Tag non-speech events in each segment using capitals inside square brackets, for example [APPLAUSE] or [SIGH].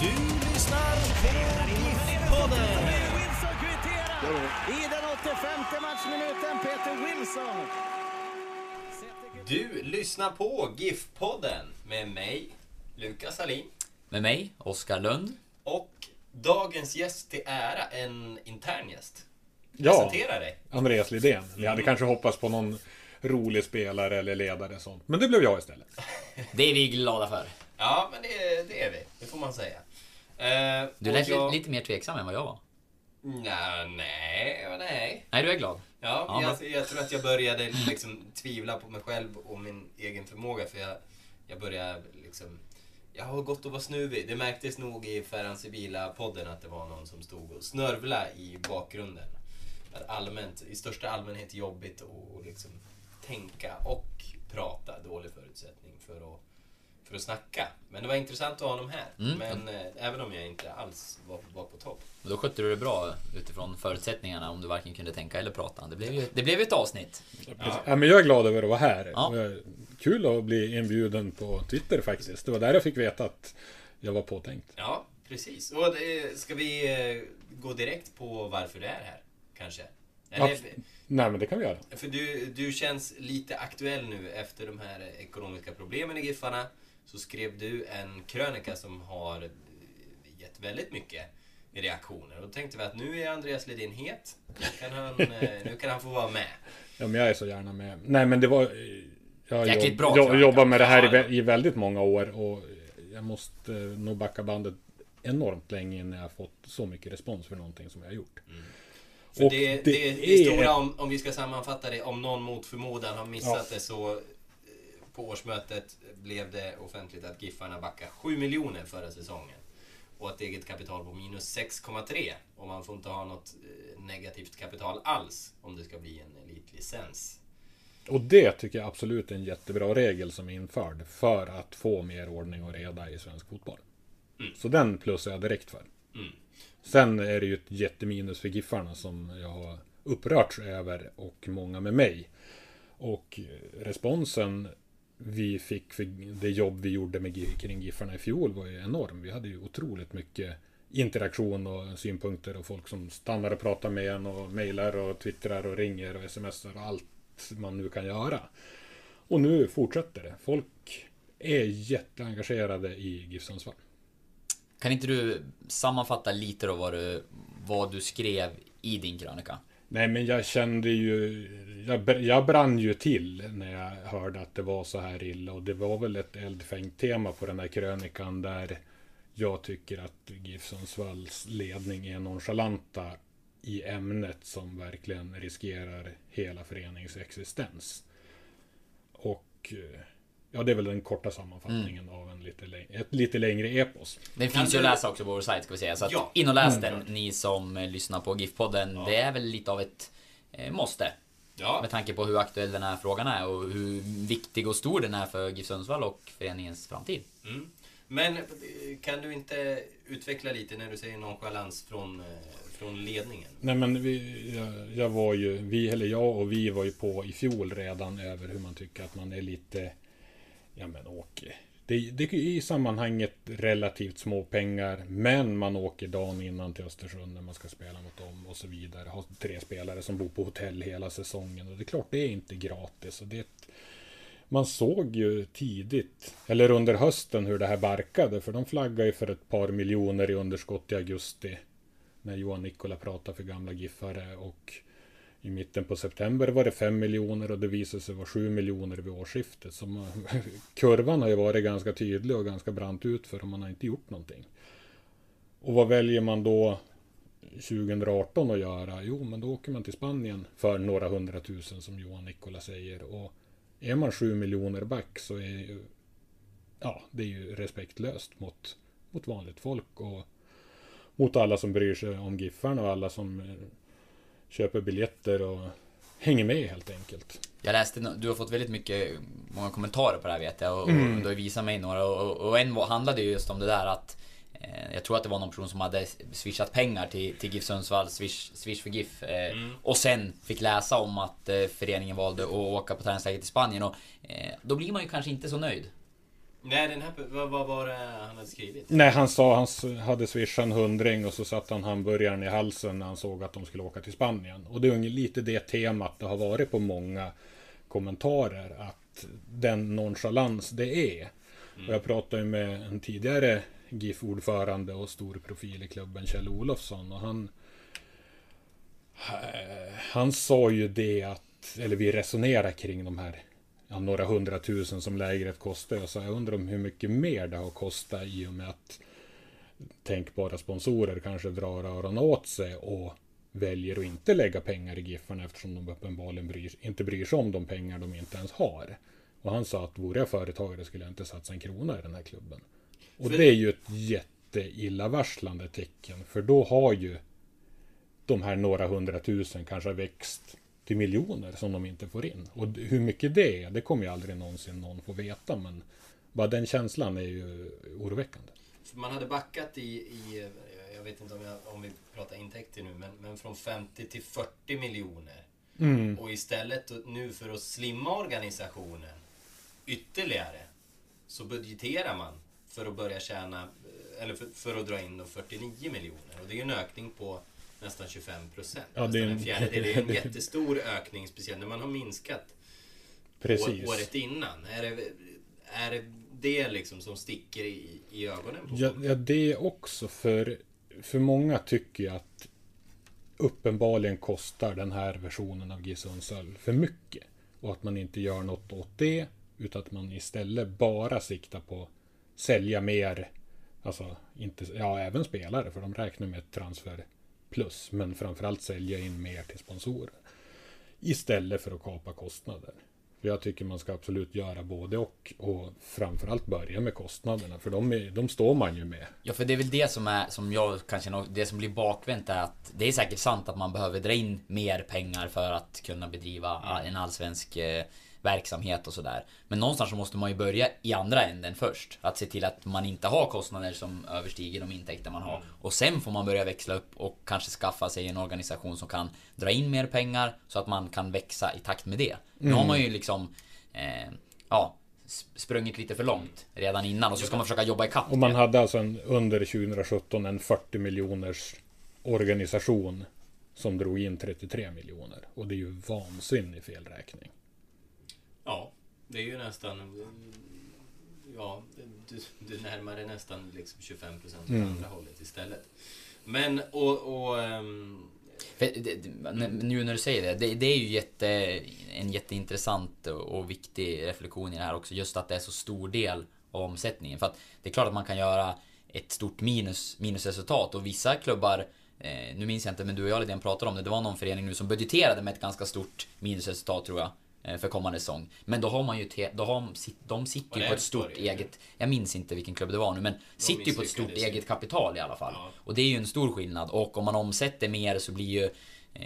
Du lyssnar på GIF-podden. I den 85 matchminuten, Peter Wilson. Du lyssnar på GIF-podden med mig, Lukas Salin. Med mig, Oskar Lund. Och dagens gäst till ära, en intern gäst. Ja, dig. Andreas Lidén. Vi hade kanske hoppats på någon rolig spelare eller ledare sånt. Men det blev jag istället. Det är vi glada för. Ja, men det, det är vi. Det får man säga. Eh, Du lät jag- lite mer tveksam än vad jag var. Nja, nej, nej. Nej, du är glad. Ja, Ja, jag, jag tror att jag började liksom tvivla på mig själv och min egen förmåga för jag, jag började liksom... Jag har gått och var snuvig. Det märktes nog i Ferran Sibila-podden att det var någon som stod och snörvla i bakgrunden. Allmänt, i största allmänhet jobbigt att liksom tänka och prata. Dålig förutsättning för att, för att snacka. Men det var intressant att ha honom här. Mm. Men eh, även om jag inte alls var, var på topp. Men då skötte du det bra utifrån förutsättningarna om du varken kunde tänka eller prata. Det blev ju, det blev ju ett avsnitt. Ja. men jag är glad över att vara här. Ja. Kul att bli inbjuden på Twitter faktiskt. Det var där jag fick veta att jag var påtänkt. Ja, precis. Och det, ska vi eh, gå direkt på varför du är här? Kanske? Eller, Abs- Nej, men det kan vi göra. för du, du känns lite aktuell nu efter de här ekonomiska problemen i Giffarna. Så skrev du en krönika som har eh, gett väldigt mycket reaktioner. Och då tänkte vi att nu är Andreas Ledin het. Nu kan han, eh, nu kan han få vara med. Ja, men jag är så gärna med. Nej, men det var... Jag har Jäkligt jobb, bra jag, krönika. jobbat med det här i, i väldigt många år och jag måste eh, nog backa bandet enormt länge innan jag fått så mycket respons för någonting som jag har gjort. För Och det, det, det det, är- stora, om, om vi ska sammanfatta det, om någon mot förmodan har missat Ja. det så eh, på årsmötet blev det offentligt att Giffarna backade 7 miljoner förra säsongen. Och ett eget kapital på minus 6,3. Och man får inte ha något eh, negativt kapital alls om det ska bli en elitlicens. Och det tycker jag absolut är en jättebra regel som är införd för att få mer ordning och reda i svensk fotboll. Så den plussar jag direkt för. Mm. Sen är det ju ett jätteminus för Giffarna som jag har upprörts över och många med mig. Och responsen vi fick för det jobb vi gjorde med, kring Giffarna i fjol var ju enorm. Vi hade ju otroligt mycket interaktion och synpunkter och folk som stannar och pratar med en och mejlar och twittrar och ringer och smsar och allt man nu kan göra. Och nu fortsätter det. Folk är jätteengagerade i GIF Sundsvall. Kan inte du sammanfatta lite då vad du, vad du skrev i din krönika? Nej, men jag kände ju... Jag, jag brann ju till när jag hörde att det var så här illa. Och det var väl ett eldfängt tema på den där krönikan där jag tycker att GIF Sundsvalls ledning är nonchalanta i ämnet som verkligen riskerar hela föreningens existens. Och eh, ja, det är väl den korta sammanfattningen av en lite ett lite längre epos. Den Kan finns ju att läsa också på vår sajt ska vi säga. Så att Ja. in och läs den, ni som eh, lyssnar på GIF-podden. Det är väl lite av ett eh, måste. Ja, Med tanke på hur aktuell den här frågan är och hur viktig och stor den är för GIF Sundsvall och föreningens framtid. mm. Men eh, kan du inte utveckla lite när du säger nonchalans från, eh, från ledningen? Nej men vi, jag, jag var ju, vi eller jag och vi var ju på i fjol redan över hur man tycker att man är lite, ja men åker. Det, det är i sammanhanget relativt små pengar, men man åker dagen innan till Östersund när man ska spela mot dem och så vidare. Har tre spelare som bor på hotell hela säsongen och det är klart, det är inte gratis. Och det, man såg ju tidigt, eller under hösten, hur det här barkade, för de flaggade ju för ett par miljoner i underskott i augusti när Johan Nikola pratade för gamla Giffare och i mitten på september var det 5 miljoner och det visade sig vara 7 miljoner vid årsskiftet. Så man, [LAUGHS] kurvan har ju varit ganska tydlig och ganska brant ut för man har inte gjort någonting. Och vad väljer man då 2018 att göra? Jo, men då åker man till Spanien för några hundratusen som Johan Nikola säger. Och är man 7 miljoner back så är ju, ja, det är ju respektlöst mot, mot vanligt folk och mot alla som bryr sig om Giffarna och alla som köper biljetter och hänger med helt enkelt. Jag läste, du har fått väldigt mycket, många kommentarer på det här vet jag och, mm. och du har visat mig några och, och en handlade ju just om det där att eh, jag tror att det var någon person som hade swishat pengar till, till GIF Sundsvall, swish, swish för GIF. Eh, mm. Och sen fick läsa om att eh, föreningen valde att åka på träningsläger till Spanien. Och, eh, då blir man ju kanske inte så nöjd. Nej, den här, vad, vad var det han hade skrivit? Nej, han sa han hade swishat en hundring och så satte han hamburgaren i halsen när han såg att de skulle åka till Spanien. Och det är lite det temat det har varit på många kommentarer. Att den nonchalans det är. Mm. Och jag pratade ju med en tidigare GIF-ordförande och stor profil i klubben, Kjell Olofsson. Och han, han sa ju det att, eller vi resonerar kring de här ja, några hundratusen som lägret kostar. Så jag undrar om hur mycket mer det har kostat i och med att tänkbara sponsorer kanske drar öronen åt sig och väljer att inte lägga pengar i Giffarna eftersom de uppenbarligen bryr, inte bryr sig om de pengar de inte ens har. Och han sa att vore jag företagare skulle jag inte satsa en krona i den här klubben. Och det är ju ett jätteillavarslande tecken. För då har ju de här några hundratusen kanske växt till miljoner som de inte får in. Och hur mycket det är, det kommer ju aldrig någonsin någon få veta. Men bara den känslan är ju oroväckande. För man hade backat i, i jag vet inte om, jag, om vi pratar intäkter nu, men, men från 50 till 40 miljoner. Mm. Och istället nu för att slimma organisationen ytterligare så budgeterar man för att börja tjäna, eller för, för att dra in 49 miljoner. Och det är ju en ökning på nästan 25 procent. Ja, det är en fjärdedel. Det är en [LAUGHS] jättestor ökning, speciellt när man har minskat Precis. året innan. Är det, är det det liksom som sticker i, i ögonen på ja, ja, det också. För, för många tycker jag att uppenbarligen kostar den här versionen av GIS Sundsvall för mycket. Och att man inte gör något åt det. Utan att man istället bara siktar på sälja mer. Alltså, inte, ja, även spelare, för de räknar med transfer plus, men framförallt sälja in mer till sponsorer. Istället för att kapa kostnader. För jag tycker man ska absolut göra både och. Och framförallt börja med kostnaderna. För de, är, de står man ju med. Ja, för det är väl det som är, som jag kanske, det som blir bakvänt är att det är säkert sant att man behöver dra in mer pengar för att kunna bedriva en allsvensk eh, verksamhet och sådär. Men någonstans så måste man ju börja i andra änden först. Att se till att man inte har kostnader som överstiger de intäkter man har. Mm. Och sen får man börja växla upp och kanske skaffa sig en organisation som kan dra in mer pengar så att man kan växa i takt med det. Mm. Nu har man ju liksom eh, ja, sprungit lite för långt redan innan och så ska man försöka jobba ikapp Och man hade alltså en, under 2017 en 40 miljoners organisation som drog in 33 miljoner. Och det är ju vansinnig felräkning. Ja, det är ju nästan... Ja, du, du närmar dig nästan liksom 25 procent åt mm. andra hållet istället. Men och... och um... Det, nu när du säger det, det, det, är ju jätte, en jätteintressant och viktig reflektion i det här också. Just att det är så stor del av omsättningen. För att det är klart att man kan göra ett stort minus, minusresultat och vissa klubbar eh, nu minns jag inte, men du och jag pratade om det. Det var någon förening nu som budgeterade med ett ganska stort minusresultat tror jag. Eh, för kommande säsong. Men då har man ju, te, då har, de sitter ju på ett stort eget, jag minns inte vilken klubb det var nu, men de sitter ju på ett stort eget kapital i alla fall. Ja. Och det är ju en stor skillnad. Och om man omsätter mer så blir ju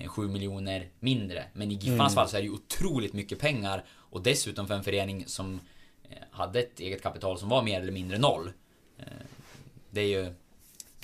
7 eh, miljoner mindre. Men i Giffans mm. fall så är det ju otroligt mycket pengar. Och dessutom för en förening som eh, hade ett eget kapital som var mer eller mindre noll. Det är ju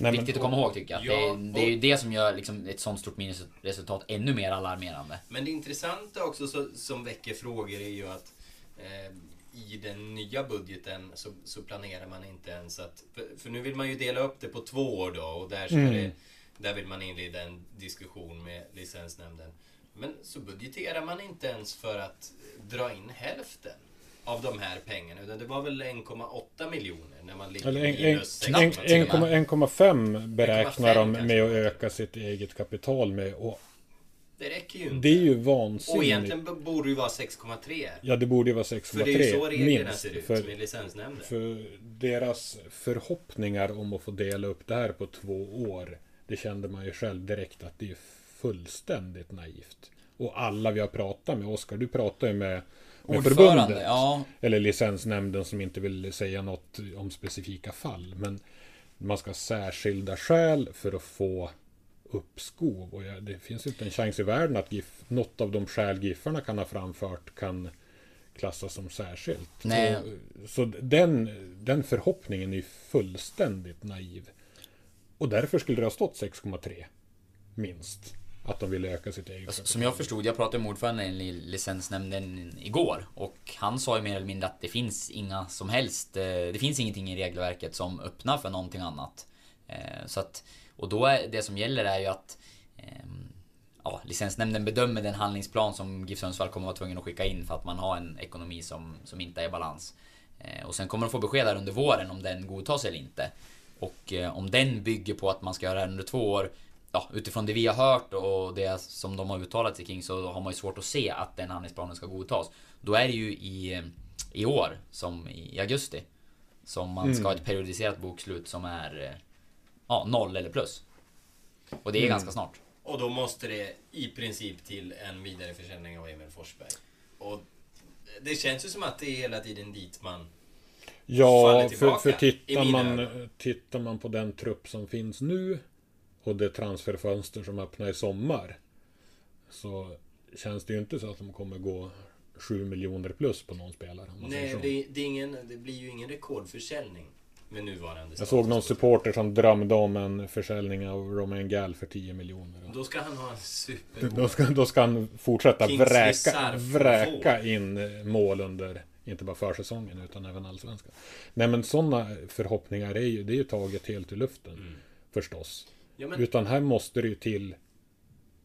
Nej, Viktigt men, att komma ihåg tycker jag. Ja, det, det, är ju det som gör liksom ett sånt stort minusresultat ännu mer alarmerande. Men det intressanta också så, som väcker frågor är ju att eh, i den nya budgeten så, så, planerar man inte ens att... För, för, nu vill man ju dela upp det på två år då och där, ska mm. det, där vill man inleda en diskussion med licensnämnden. Men så budgeterar man inte ens för att dra in hälften av de här pengarna. Utan det var väl 1,8 miljoner när man ligger minus 1,5 beräknar de med att öka sitt eget kapital med. Och Det räcker ju inte. Det är ju Och vansinnigt. egentligen b- borde det ju vara 6,3. Ja, det borde ju vara För det är ju så 6,3 reglerna minst. ser ut För, med licensnämnden. för deras förhoppningar om att få dela upp det här på två år. Det kände man ju själv direkt att det är fullständigt naivt. Och alla vi har pratat med, Oskar, du pratar ju med, förbundet. ja. Eller licensnämnden som inte vill säga något om specifika fall. Men man ska ha särskilda skäl för att få uppskov. Och det finns inte en chans i världen att GIF, något av de skäl Giffarna kan ha framfört kan klassas som särskilt. Nej. Så, så den, den förhoppningen är fullständigt naiv. Och därför skulle det ha stått 6,3 minst. Att de ville öka sitt eget Alltså, Som jag förstod, jag pratade med ordföranden i licensnämnden igår och han sa ju mer eller mindre att det finns inga som helst, eh, det finns ingenting i regelverket som öppnar för någonting annat. Eh, Så att, och då är det som gäller är ju att ehm, ja, licensnämnden bedömer den handlingsplan som GIF Sundsvall kommer vara tvungen att skicka in för att man har en ekonomi som, som inte är i balans. Eh, Och sen kommer de få besked här under våren om den godtas eller inte. Och om den bygger på att man ska göra det under två år Ja, utifrån det vi har hört och det som de har uttalat sig kring så har man ju svårt att se att den handlingsplanen ska godtas. Då är det ju i, i år, som i augusti, som man ska ha ett periodiserat bokslut som är ja, noll eller plus. Och det är ganska snart. Och då måste det i princip till en vidareförsäljning av Emil Forsberg. Och det känns ju som att det är hela tiden dit man... Ja, faller för, tillbaka, för i tittar, man, ögon. tittar man på den trupp som finns nu och det transferfönster som öppnar i sommar så känns det ju inte så att de kommer gå 7 miljoner plus på någon spelare. Nej, det, det, ingen, det blir ju ingen rekordförsäljning med nuvarande Jag såg någon supporter som drömde om en försäljning av Romain Gall för 10 miljoner. Då ska han ha en super... Då ska, då ska han fortsätta Kingsley vräka, vräka in mål under inte bara försäsongen utan även allsvenskan. Nej men sådana förhoppningar är ju, det är ju taget helt ur luften. Förstås. Ja, men, Utan här måste det ju till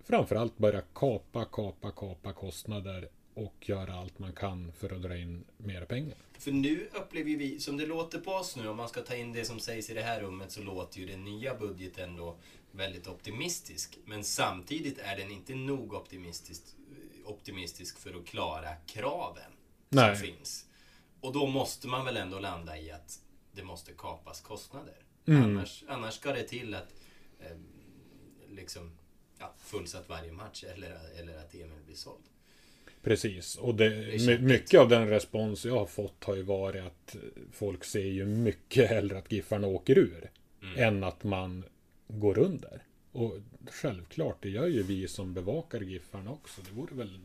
framförallt börja kapa, kapa, kapa kostnader och göra allt man kan för att dra in mer pengar. för nu upplever ju vi, som det låter på oss nu, om man ska ta in det som sägs i det här rummet, så låter ju den nya budgeten då väldigt optimistisk. Men samtidigt är den inte nog optimistisk, optimistisk för att klara kraven Nej. som finns. Och då måste man väl ändå landa i att det måste kapas kostnader. Mm. Annars, annars ska det till att eh, liksom ja, fullsatt varje match eller, eller att Emil blir såld. Precis, och det, mycket av den respons jag har fått har ju varit att folk ser ju mycket hellre att Giffarna åker ur än att man går under. Och självklart, det gör ju vi som bevakar Giffarna också. Det vore väl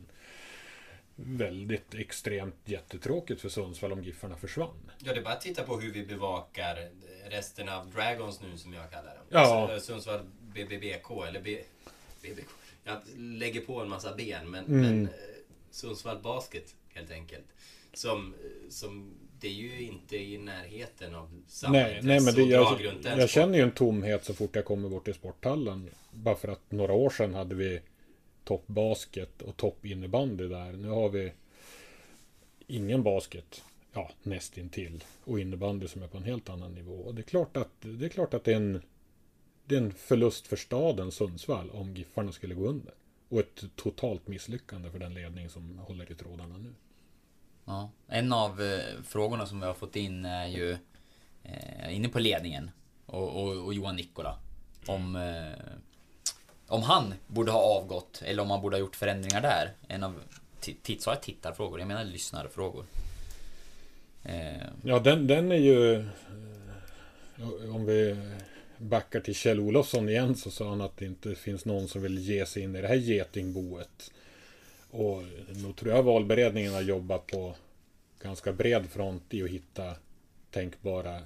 väldigt extremt jättetråkigt för Sundsvall om Giffarna försvann. Ja, det är bara att titta på hur vi bevakar resten av Dragons nu som jag kallar dem. Ja. Alltså, Sundsvall BBBK eller B... BBK. Jag lägger på en massa ben men, Mm. men eh, Sundsvall Basket helt enkelt. Som, eh, som det är ju inte i närheten av samma Nej, nej men det, jag, jag känner ju en tomhet så fort jag kommer bort till sporthallen. Bara för att några år sedan hade vi toppbasket och toppinnebandy där. Nu har vi ingen basket, ja nästintill. Och innebandy som är på en helt annan nivå. Och det är klart att det är, klart att det är, en, det är en förlust för staden Sundsvall om Giffarna skulle gå under. Och ett totalt misslyckande för den ledning som håller i trådarna nu. Ja. En av eh, frågorna som vi har fått in är ju eh, inne på ledningen och, och, och Johan Nikola. Om, eh, om han borde ha avgått eller om man borde ha gjort förändringar där. En av, sa jag tittarfrågor? Jag menar lyssnarfrågor. Eh, Ja, den, den är ju... Eh, om vi backar till Kjell Olofsson igen så sa han att det inte finns någon som vill ge sig in i det här getingboet. Och nog tror jag valberedningen har jobbat på ganska bred front i att hitta tänkbara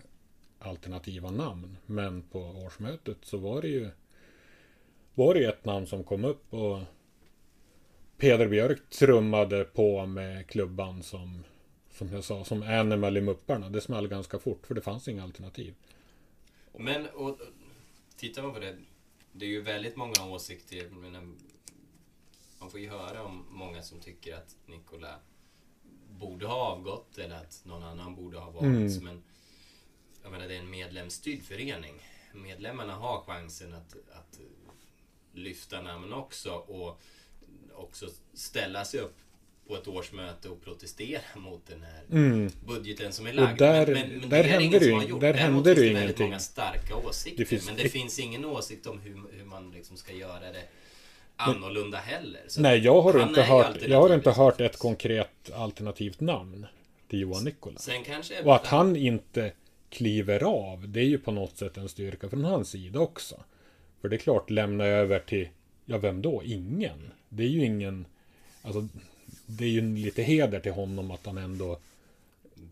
alternativa namn. Men på årsmötet så var det ju var det ett namn som kom upp och Peder Björk trummade på med klubban som som jag sa, som Animal i Mupparna. Det small ganska fort för det fanns inga alternativ. Men, och, tittar man på det, det är ju väldigt många åsikter. menar, Man får ju höra om många som tycker att Nikola borde ha avgått eller att någon annan borde ha valts. Men jag menar, det är en medlemsstyrd förening. Medlemmarna har chansen att, att lyfta namn också. Och också ställa sig upp på ett årsmöte och protestera mot den här Mm. budgeten som är lagd. Och där- men, men, men där det är händer ingen som ju- har gjort. där händer det ju väldigt ingenting. många starka åsikter. Det finns- men det finns ingen åsikt om hur, hur man liksom ska göra det annorlunda heller. Så Nej, jag har, inte hört, jag har inte hört ett konkret alternativt namn till Johan Nikola. Och att han inte kliver av, det är ju på något sätt en styrka från hans sida också. För det är klart, lämna över till, ja vem då? Ingen. Det är ju ingen, alltså, det är ju lite heder till honom att han ändå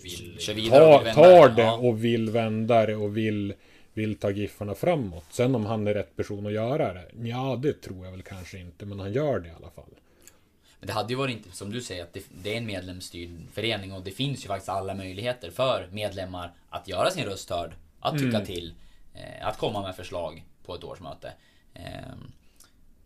Vill, och tar, det och vill vända det och vill, vill ta Giffarna framåt. Sen om han är rätt person att göra det, ja det tror jag väl kanske inte, men han gör det i alla fall. Men det hade ju varit inte, som du säger, att det, det är en medlemsstyrd förening och det finns ju faktiskt alla möjligheter för medlemmar att göra sin röst hörd, att tycka Mm. till, eh, att komma med förslag på ett årsmöte. Eh,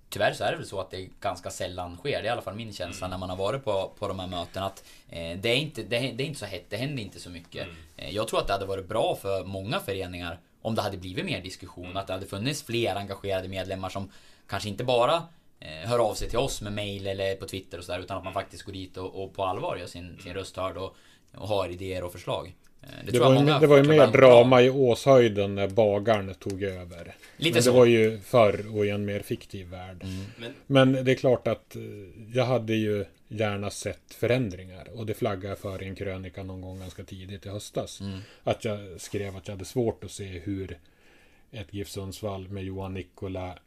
tyvärr så är det väl så att det ganska sällan sker, det är i alla fall min känsla när man har varit på, på de här mötena. Att, eh, det, är inte, det, det är inte så hett, det händer inte så mycket. Eh, jag tror att det hade varit bra för många föreningar om det hade blivit mer diskussion, att det hade funnits fler engagerade medlemmar som kanske inte bara eh, hör av sig till oss med mail eller på Twitter och sådär utan att man faktiskt går dit och, och på allvar gör sin, sin röst hörd och, och har idéer och förslag. Eh, Det, tror var ju, det var ju mer drama i Åshöjden när bagaren tog över. Lite Men så. det var ju förr och i en mer fiktiv värld. Men Men det är klart att eh, jag hade ju gärna sett förändringar. Och det flaggade jag för i en krönika någon gång ganska tidigt i höstas. Att jag skrev att jag hade svårt att se hur ett GIF Sundsvall med Johan Nikola,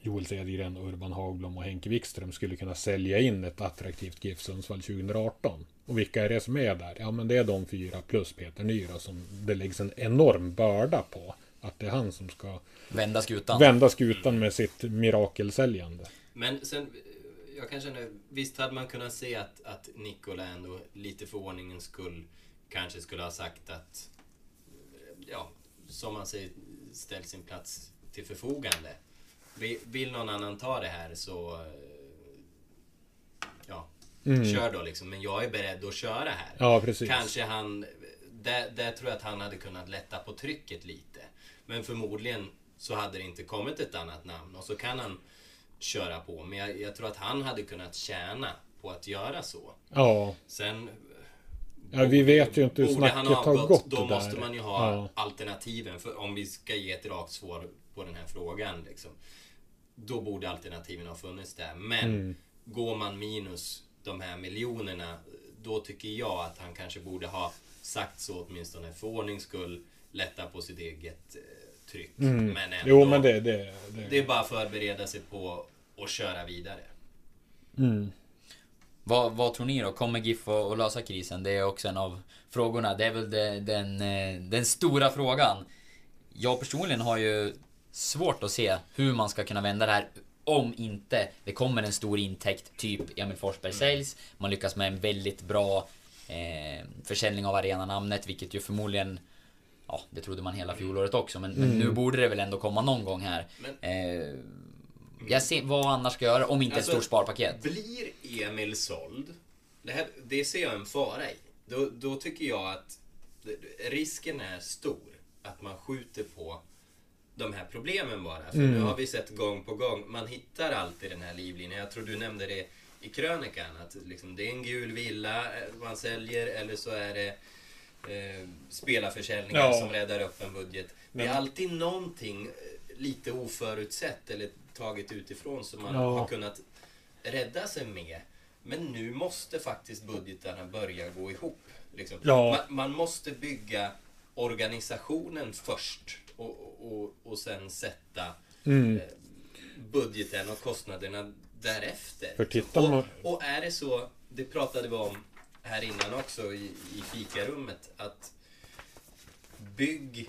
Joel Cedergren, Urban Hagblom och Henke Wikström skulle kunna sälja in ett attraktivt GIF Sundsvall 2018. Och vilka är det som är där? Ja, men det är de fyra plus Peter Nyra som det läggs en enorm börda på. Att det är han som ska Vända skutan. vända skutan med sitt mirakelsäljande. Men sen, jag kan känna, visst hade man kunnat se att, att Nikola ändå lite för ordningens skull kanske skulle ha sagt att, ja, som man säger, ställ sin plats till förfogande. Vill, vill någon annan ta det här så, ja, kör då liksom. Men jag är beredd att köra här. Ja, precis. Kanske han... Där, där tror jag att han hade kunnat lätta på trycket lite. Men förmodligen så hade det inte kommit ett annat namn och så kan han köra på. Men jag, jag tror att han hade kunnat tjäna på att göra så. Ja, Sen... ja vi vet ju inte hur snacket har gått då där. måste man ju ha Ja. alternativen. För om vi ska ge ett rakt svar på den här frågan. Liksom, då borde alternativen ha funnits där. Men Mm. går man minus de här miljonerna. Då tycker jag att han kanske borde ha sagt så åtminstone för ordnings skull. Lätta på sitt eget eh, tryck. Mm. Men ändå, Jo, men det, det, det. det är bara att förbereda sig på att köra vidare. Mm. Vad, vad tror ni då? Kommer GIF att att lösa krisen? Det är också en av frågorna. Det är väl det, den, eh, den stora frågan. Jag personligen har ju svårt att se hur man ska kunna vända det här om inte det kommer en stor intäkt, typ Emil Forsberg säljs. Man lyckas med en väldigt bra eh, försäljning av arenanamnet, vilket ju förmodligen Ja, det trodde man hela fjolåret också, men, men nu borde det väl ändå komma någon gång här. Eh, jag ser vad annars ska göra om inte Alltså, ett stort sparpaket. Blir Emil såld, det, här, det ser jag en fara i. Då, då tycker jag att risken är stor att man skjuter på de här problemen bara. För nu har vi sett gång på gång, man hittar alltid den här livlinjen. Jag tror du nämnde det i krönikan, att liksom, det är en gul villa eh, man säljer eller så är det eh, spelarförsäljningar Ja. som räddar upp en budget. Det är Men- alltid någonting eh, lite oförutsett eller taget utifrån som man Ja. har kunnat rädda sig med. Men nu måste faktiskt budgetarna börja gå ihop. Liksom. Ja. Man, man måste bygga organisationen först och, och, och sen sätta Mm. eh, budgeten och kostnaderna därefter. För tittar man- och, och är det så, det pratade vi om här innan också i, i fikarummet, att bygg...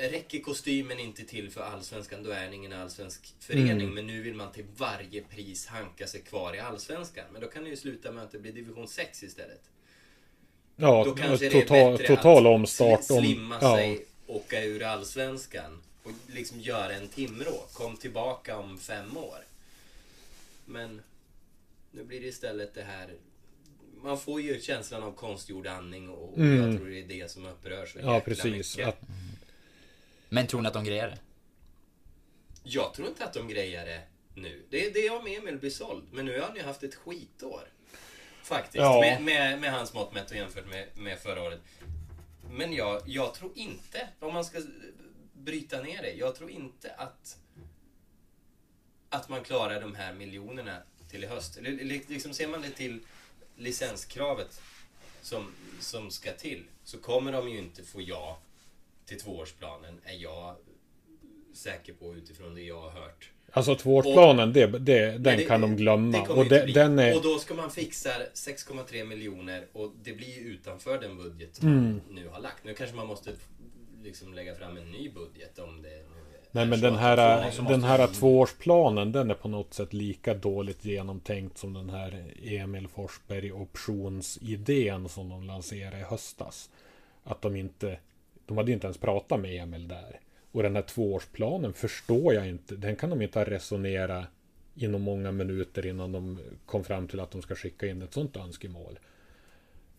Räcker kostymen inte till för allsvenskan, då är det ingen allsvensk förening. Mm. Men nu vill man till varje pris hanka sig kvar i allsvenskan. Men då kan det ju sluta med att det blir division 6 istället. Ja, Då kanske det är total, bättre total att omstart. sli- slimma Om, ja, sig, åka ur allsvenskan och liksom göra en Timrå. Kom tillbaka om fem år. Men nu blir det istället det här... Man får ju känslan av konstgjord andning och Mm. jag tror det är det som upprör så ja, precis. mycket. Att, Men tror ni att de grejer det? Jag tror inte att de grejar det nu. Det är det om Emil blir såld. Men nu har han ju haft ett skitår. Faktiskt. Ja. Med, med, med hans mått mätt och jämfört med, med förra året. Men jag, jag tror inte, om man ska bryta ner det, jag tror inte att att man klarar de här miljonerna till i höst. Liksom ser man det till licenskravet som, som ska till så kommer de ju inte få ja till tvåårsplanen är jag säker på utifrån det jag har hört. Alltså tvåårsplanen, det, det, den det- kan de glömma. och de, den är... och då ska man fixa 6,3 miljoner och det blir ju utanför den budget Mm. man nu har lagt. Nu kanske man måste liksom lägga fram en ny budget om det Nej men den här, den här tvåårsplanen den är på något sätt lika dåligt genomtänkt som den här Emil Forsberg optionsidén som de lanserade i höstas. Att de inte, de hade inte ens pratat med Emil där. Och den här tvåårsplanen förstår jag inte, den kan de inte ha resonerat inom många minuter innan de kom fram till att de ska skicka in ett sånt önskemål.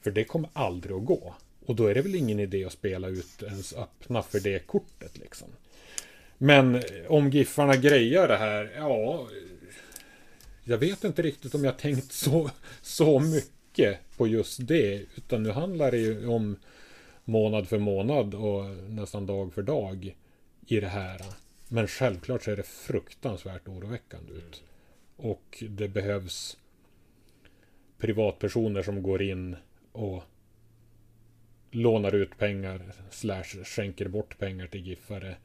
För det kommer aldrig att gå. Och då är det väl ingen idé att spela ut ens öppna för det kortet liksom. Men om Giffarna grejar det här, ja... Jag vet inte riktigt om jag tänkt så, så mycket på just det. Utan nu handlar det ju om månad för månad och nästan dag för dag i det här. Men självklart så är det fruktansvärt oroväckande ut. Och det behövs privatpersoner som går in och lånar ut pengar slash skänker bort pengar till Giffare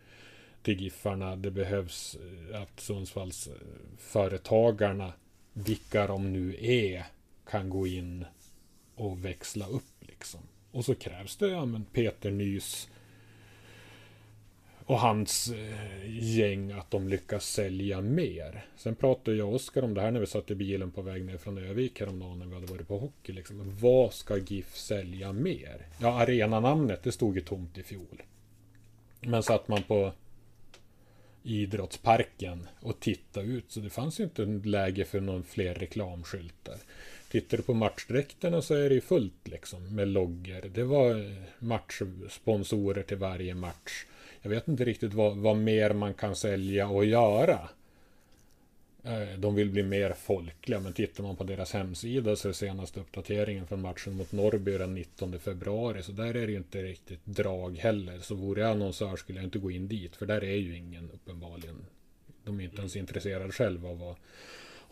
till Giffarna. Det behövs eh, att Sundsvalls eh, företagarna, vilka de nu är, kan gå in och växla upp liksom. Och så krävs det ja, men Peter Nys och hans eh, gäng att de lyckas sälja mer. Sen pratade jag och Oskar om det här när vi satt i bilen på väg ner från Övik häromdagen när vi hade varit på hockey. Liksom. Vad ska GIF sälja mer? Ja, arenanamnet det stod ju tomt i fjol. Men satt man på idrottsparken och tittade ut så det fanns ju inte läge för någon fler reklamskyltar. Tittar du på matchdräkterna så är det ju fullt liksom med loggor. Det var eh, matchsponsorer till varje match. Jag vet inte riktigt vad, vad mer man kan sälja och göra. Eh, de vill bli mer folkliga, men tittar man på deras hemsida så är senaste uppdateringen från matchen mot Norrby den 19 februari, så där är det ju inte riktigt drag heller. Så vore jag annonsör skulle jag inte gå in dit, för där är ju ingen uppenbarligen. De är inte ens intresserade själva av att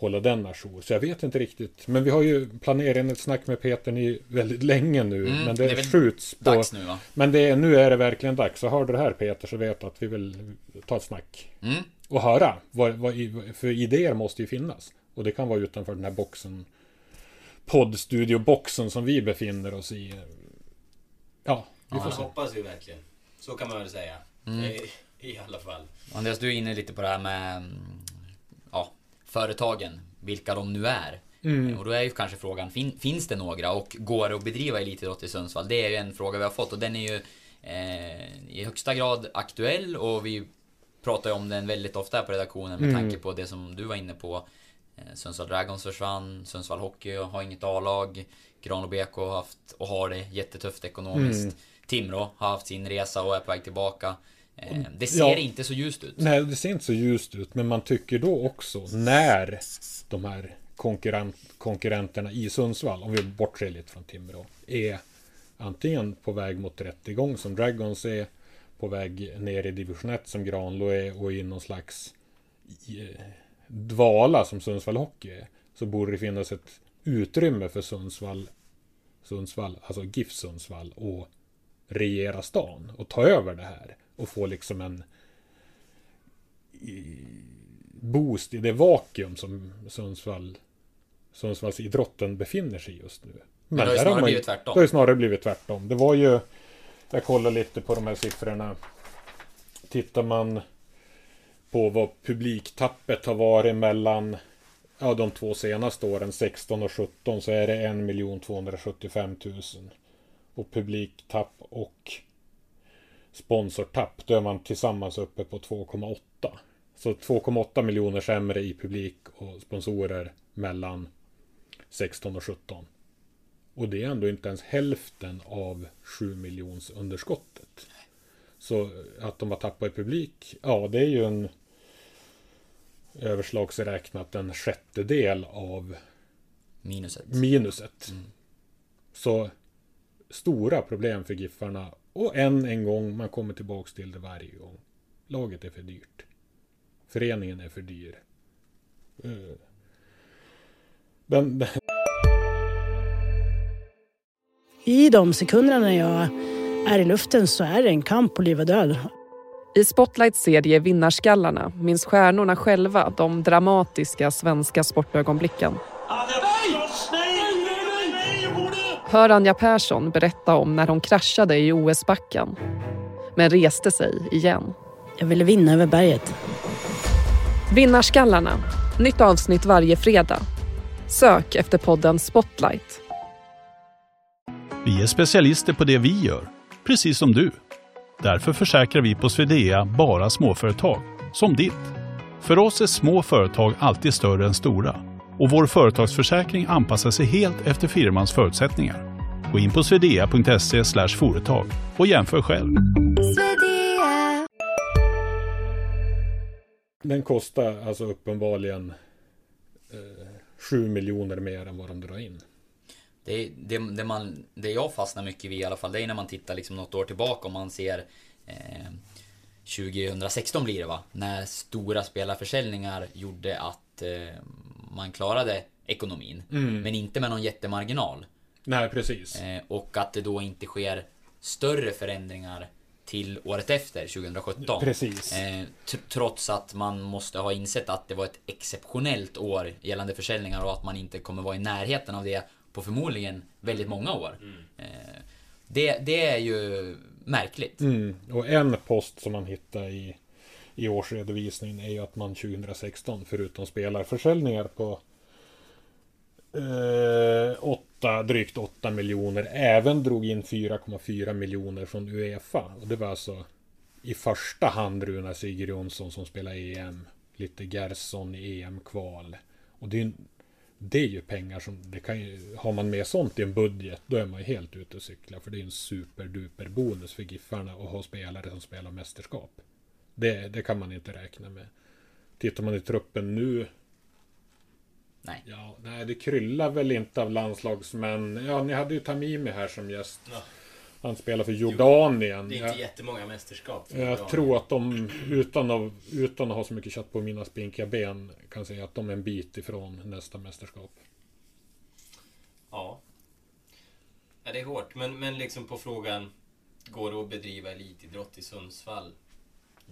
hålla den ajour. Så jag vet inte riktigt. Men vi har ju planerat ett snack med Peter i väldigt länge nu. Mm, men det det, skjuts på... Dags nu va? Men det, är- nu är det verkligen dags. Så hör du det här Peter så vet att vi vill ta ett snack. Mm. Och höra. Vad, vad, för idéer måste ju finnas. Och det kan vara utanför den här boxen. Poddstudio-boxen som vi befinner oss i. Ja, vi får se. hoppas ju verkligen. Så kan man väl säga. Mm. I, I alla fall. Andreas, du är inne lite på det här med mm, företagen, vilka de nu är. Mm. Och då är ju kanske frågan, fin, finns det några och går det att bedriva elitidrott i Sundsvall? Det är ju en fråga vi har fått och den är ju eh, i högsta grad aktuell och vi pratar ju om den väldigt ofta här på redaktionen med Mm. tanke på det som du var inne på. Eh, Sundsvall Dragons försvann, Sundsvall Hockey har inget A-lag, Granlo BK har haft och har det jättetufft ekonomiskt. Mm. Timrå har haft sin resa och är på väg tillbaka. Eh, det ser Ja. inte så ljust ut. Nej, det ser inte så ljust ut. Men man tycker då också när de här konkurrent, konkurrenterna i Sundsvall, om vi bortser lite från Timrå, är antingen på väg mot rättegång som Dragons är, på väg ner i division 1 som Granlo är och i någon slags eh, dvala som Sundsvall Hockey är, så borde det finnas ett utrymme för Sundsvall, Sundsvall, alltså GIF Sundsvall och regera stan och ta över det här och få liksom en boost i det vakuum som Sundsvall Sundsvalls idrotten befinner sig just nu. Men det har ju snarare man blivit tvärtom. Det har ju snarare blivit tvärtom. Det var ju Jag kollar lite på de här siffrorna. Tittar man på vad publiktappet har varit mellan ja, de två senaste åren, 16 och 17, så är det 1 275 000. Och publiktapp och sponsortapp, då är man tillsammans uppe på 2,8. Så 2,8 miljoner sämre i publik och sponsorer mellan 16 och 17. Och det är ändå inte ens hälften av 7 miljons underskottet. Så att de har tappat i publik, ja det är ju en överslagsräknat en sjättedel av Minuset. minuset. Mm. Så stora problem för Giffarna. Och än en gång, man kommer tillbaks till det varje gång. Laget är för dyrt. Föreningen är för dyr. Eh, Den, den, I de sekunderna när jag är i luften så är det en kamp på liv och död. I Spotlights serie Vinnarskallarna minns stjärnorna själva de dramatiska svenska sportögonblicken. Hör Anja Persson berätta om när hon kraschade i OS-backen men reste sig igen. Jag ville vinna över berget. Vinnarskallarna, nytt avsnitt varje fredag. Sök efter podden Spotlight. Vi är specialister på det vi gör, precis som du. Därför försäkrar vi på Swedea bara småföretag, som ditt. För oss är små företag alltid större än stora och vår företagsförsäkring anpassar sig helt efter firmans förutsättningar. Gå in på swedea.se företag och jämför själv. den kostar alltså uppenbarligen eh, 7 miljoner mer än vad de drar in. Det, det, det, man, det jag fastnar mycket vid i alla fall, det är när man tittar liksom något år tillbaka och man ser eh, 2016 blir det va? När stora spelarförsäljningar gjorde att eh, man klarade ekonomin. Men inte med någon jättemarginal. Nej, precis. Eh, och att det då inte sker större förändringar till året efter, 2017. Precis. Eh, tr- trots att man måste ha insett att det var ett exceptionellt år gällande försäljningar och att man inte kommer vara i närheten av det på förmodligen väldigt många år. Eh, det, det är ju märkligt. Mm. Och en post som man hittar i, i årsredovisningen är ju att man 2016, förutom spelarförsäljningar på eh, 8, drygt 8 miljoner, även drog in 4,4 miljoner från Uefa. Och det var alltså i första hand Runar Sigurjonsson som spelar EM. Lite Gerson i EM-kval. Och det är, ju- det är ju pengar som, det kan ju, har man med sånt i en budget, då är man ju helt ute och cyklar. För det är ju en superduper bonus för Giffarna att ha spelare som spelar mästerskap. Det, det kan man inte räkna med. Tittar man i truppen nu, Nej. ja, nej det kryllar väl inte av landslagsmän. Ja, ni hade ju Tamimi här som gäst. Ja. Han spelar för Jordanien. Det är Jag- inte jättemånga mästerskap. för jag Jordanien. tror att de, utan att, utan att ha så mycket kött på mina spinkiga ben, kan säga att de är en bit ifrån nästa mästerskap. Ja. ja. Det är hårt. Men, men liksom på frågan, går det att bedriva elitidrott i Sundsvall?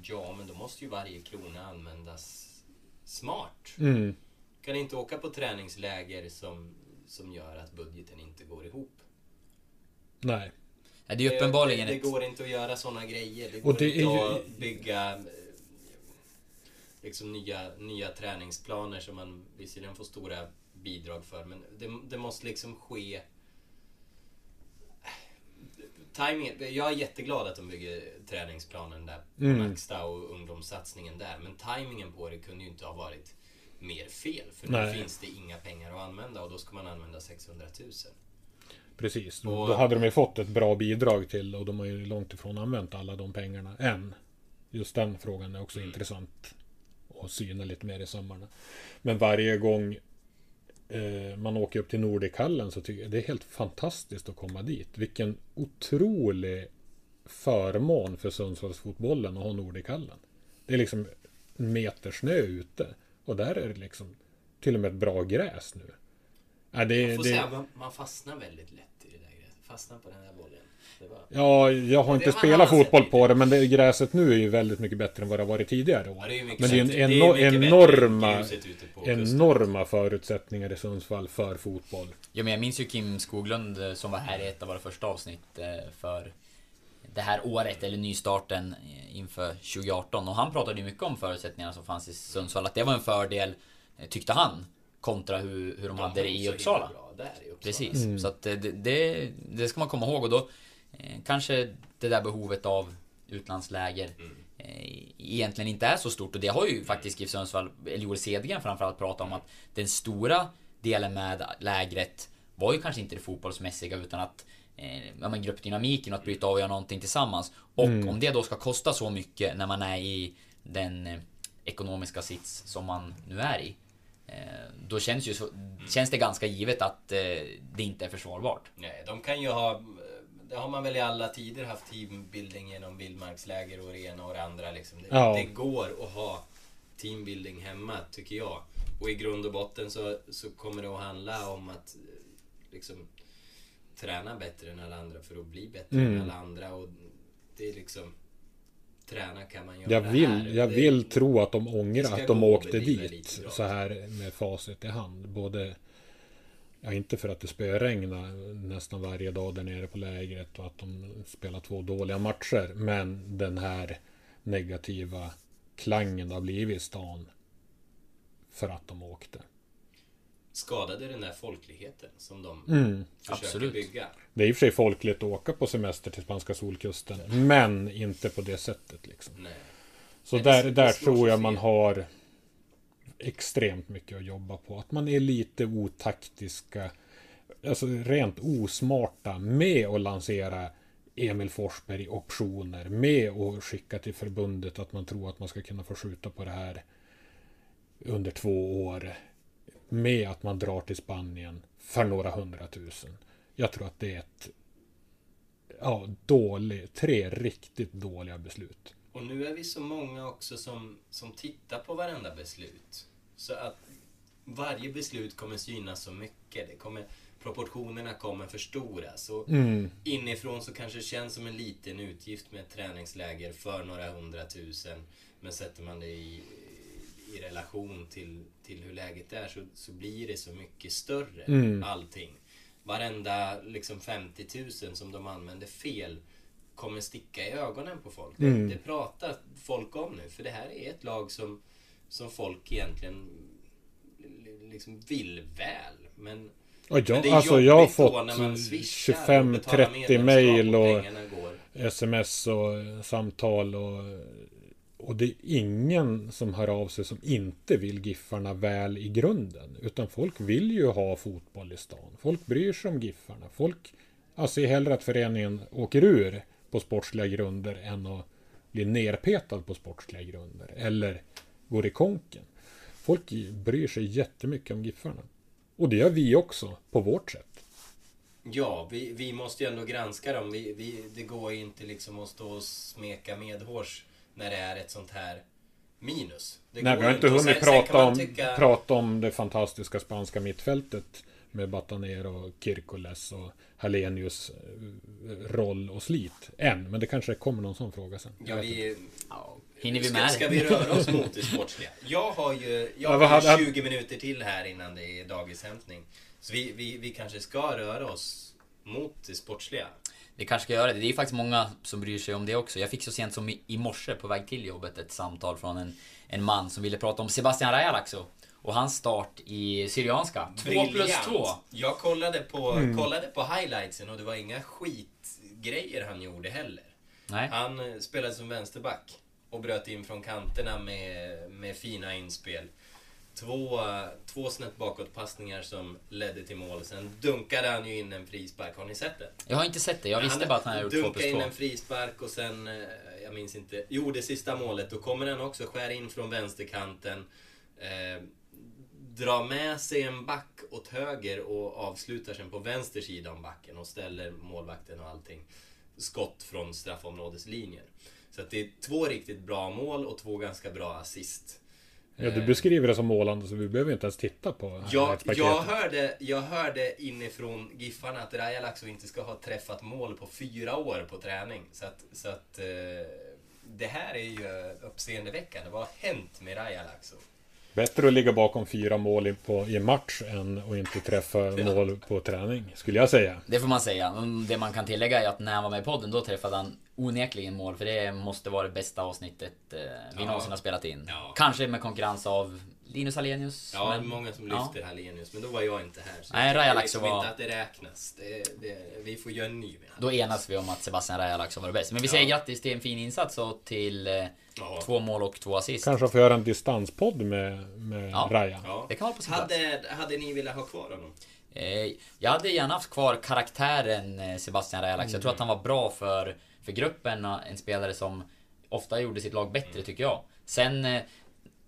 Ja, men då måste ju varje krona användas smart. Mm. Kan inte åka på träningsläger som, som gör att budgeten inte går ihop. Nej. Ja, Det är uppenbarligen det, det, det går inte att göra sådana grejer. Det Och går det inte är ju- att bygga eh, liksom nya, nya träningsplaner som man visserligen får stora bidrag för. Men det, det måste liksom ske... Timing, jag är jätteglad att de bygger träningsplanen där på Mm. Maxta och ungdomssatsningen där. Men tajmingen på det kunde ju inte ha varit mer fel. För Nej. nu finns det inga pengar att använda och då ska man använda 600 000. Precis. Och- Då hade de ju fått ett bra bidrag till och de har ju långt ifrån använt alla de pengarna än. Just den frågan är också Mm. intressant att syna lite mer i sömmarna. Men varje gång eh, man åker upp till Nordichallen så tycker jag det är helt fantastiskt att komma dit. Vilken otrolig förmån för Sundsvallsfotbollen att ha Nordichallen. Det är liksom en meter snö ute. Och där är det liksom till och med ett bra gräs nu. Ja, det, Jag får det, säga, man, man fastnar väldigt lätt i det där gräset. Fastnar på den här bollen. Var... Ja, jag har inte spelat fotboll på det, men det, gräset nu är ju väldigt mycket bättre än vad det har varit tidigare år. Ja, men det är ju en eno- Det är enorma, enorma förutsättningar i Sundsvall för fotboll. Ja, men jag minns ju Kim Skoglund eh, som var här i ett av våra första avsnitt eh, för det här året, eller nystarten eh, inför 2018. Och han pratade ju mycket om förutsättningarna som fanns i Sundsvall. Att det var en fördel, tyckte han, kontra hur, hur de hade det i Uppsala. himla bra där i Uppsala. Precis, så att det, det, det ska man komma ihåg och då kanske det där behovet av utlandsläger eh, egentligen inte är så stort och det har ju faktiskt GIF Sundsvall, eller Joel Cedergren framförallt pratat om att den stora delen med lägret var ju kanske inte det fotbollsmässiga utan att eh, ja, men gruppdynamiken och att bryta av och göra någonting tillsammans. Och om det då ska kosta så mycket när man är i den eh, ekonomiska sits som man nu är i. Eh, då känns, ju så, känns det ganska givet att eh, det inte är försvarbart. Nej, de kan ju ha... Det har man väl i alla tider haft teambuilding genom vildmarksläger och det ena och det andra. Liksom. Det, Ja. det går att ha teambuilding hemma, tycker jag. Och i grund och botten så, så kommer det att handla om att eh, liksom träna bättre än alla andra för att bli bättre Mm. än alla andra. Och det är liksom... Träna kan man göra Jag här. vill, jag Det- vill tro att de ångrar att de åkte dit så här med facit i hand. Både Ja, inte för att det spöregnade nästan varje dag där nere på lägret och att de spelar två dåliga matcher. Men den här negativa klangen det har blivit i stan för att de åkte. skadade den där folkligheten som de Mm. försöker Absolut. bygga. Det är i och för sig folkligt att åka på semester till spanska solkusten. Men inte på det sättet liksom. Nej. Så Nej, där, där tror jag man fel. har extremt mycket att jobba på. Att man är lite otaktiska, alltså rent osmarta med att lansera Emil Forsberg optioner, med att skicka till förbundet att man tror att man ska kunna få skjuta på det här under två år. Med att man drar till Spanien för några hundratusen. Jag tror att det är ett ja, dålig, tre riktigt dåliga beslut. Och nu är vi så många också som, som tittar på varenda beslut. Så att varje beslut kommer synas så mycket. Det kommer, proportionerna kommer förstoras. Och Mm. inifrån så kanske det känns som en liten utgift med ett träningsläger för några hundratusen. Men sätter man det i, i relation till, till hur läget är så, så blir det så mycket större. Mm. Allting. Varenda liksom 50 000 som de använder fel kommer sticka i ögonen på folk. Mm. Det, det pratar folk om nu. För det här är ett lag som, som folk egentligen liksom vill väl. Men Men jag, det är alltså jag har fått när man swishar och 25-30 betalar mejl medlemskap och går. sms och samtal och och det är ingen som hör av sig som inte vill Giffarna väl i grunden. Utan folk vill ju ha fotboll i stan. Folk bryr sig om Giffarna. Folk alltså, ser hellre att föreningen åker ur på sportsliga grunder än att bli nerpetad på sportsliga grunder. Eller går i konken. Folk bryr sig jättemycket om Giffarna. Och det gör vi också, på vårt sätt. Ja, vi, vi måste ju ändå granska dem. Vi, vi, det går ju inte liksom att stå och smeka medhårs när det är ett sånt här minus. Det Nej, går vi har inte hunnit sen- prata om, tycka- prata om det fantastiska spanska mittfältet med Batanero, och Kirkoles och Hallenius eh, roll och slit än. Men det kanske kommer någon sån fråga sen. Ja, vet inte. Hinner vi ska, med ska det? vi röra oss mot det sportsliga? Jag har ju, jag Ja, har vad ju hade- 20 minuter till här innan det är dagishämtning. Så vi, vi, vi kanske ska röra oss mot det sportsliga. Vi kanske ska göra det. Det är faktiskt många som bryr sig om det också. Jag fick så sent som i, i morse på väg till jobbet ett samtal från en, en man som ville prata om Sebastian Rajalaxo. Och hans start i Syrianska. 2 plus Briljant. 2. Jag kollade på, Mm. kollade på highlightsen och det var inga skitgrejer han gjorde heller. Nej. Han eh, spelade som vänsterback och bröt in från kanterna med, med fina inspel. Två, två snett bakåtpassningar som ledde till mål. Sen dunkade han ju in en frispark. Har ni sett det? Jag har inte sett det. Jag visste bara att han hade gjort 2 dunkade plus 2. in en frispark och sen, eh, jag minns inte. Jo, det sista målet. Då kommer han också skär in från vänsterkanten. Eh, drar med sig en back åt höger och avslutar sen på vänster sida om backen och ställer målvakten och allting. Skott från straffområdeslinjen. Så att det är två riktigt bra mål och två ganska bra assist. Ja, du beskriver det som målande så vi behöver inte ens titta på Jag, jag, hörde, jag hörde inifrån Giffarna att Rajalaxo inte ska ha träffat mål på fyra år på träning. Så att, så att eh, det här är ju uppseendeväckande. Vad har hänt med Rajalaxo? Bättre att ligga bakom fyra mål i, på, i match än att inte träffa mål på träning, skulle jag säga. Det får man säga. Det man kan tillägga är att när han var med i podden då träffade han onekligen mål. För det måste vara det bästa avsnittet eh, vi Ja. någonsin har spelat in. Ja. Kanske med konkurrens av Linus Alenius. Ja, men- många som ja. lyfter Hallenius, men då var jag inte här. Så Nej, Rajalaxo liksom var- inte att det räknas. Det, det, vi får göra en ny med Då enas vi om att Sebastian Rajalaxo var det bäst. Men vi säger Ja. grattis till en fin insats och till eh, Ja. två mål och två assist. Kanske få göra en distanspodd med, med Ja. Raja. Ja. Det kan vara på sin hade, hade ni velat ha kvar honom? Eh, jag hade gärna haft kvar karaktären eh, Sebastian Rajalax. Jag tror att han var bra för, för gruppen. och En spelare som ofta gjorde sitt lag bättre tycker jag. Sen... eh,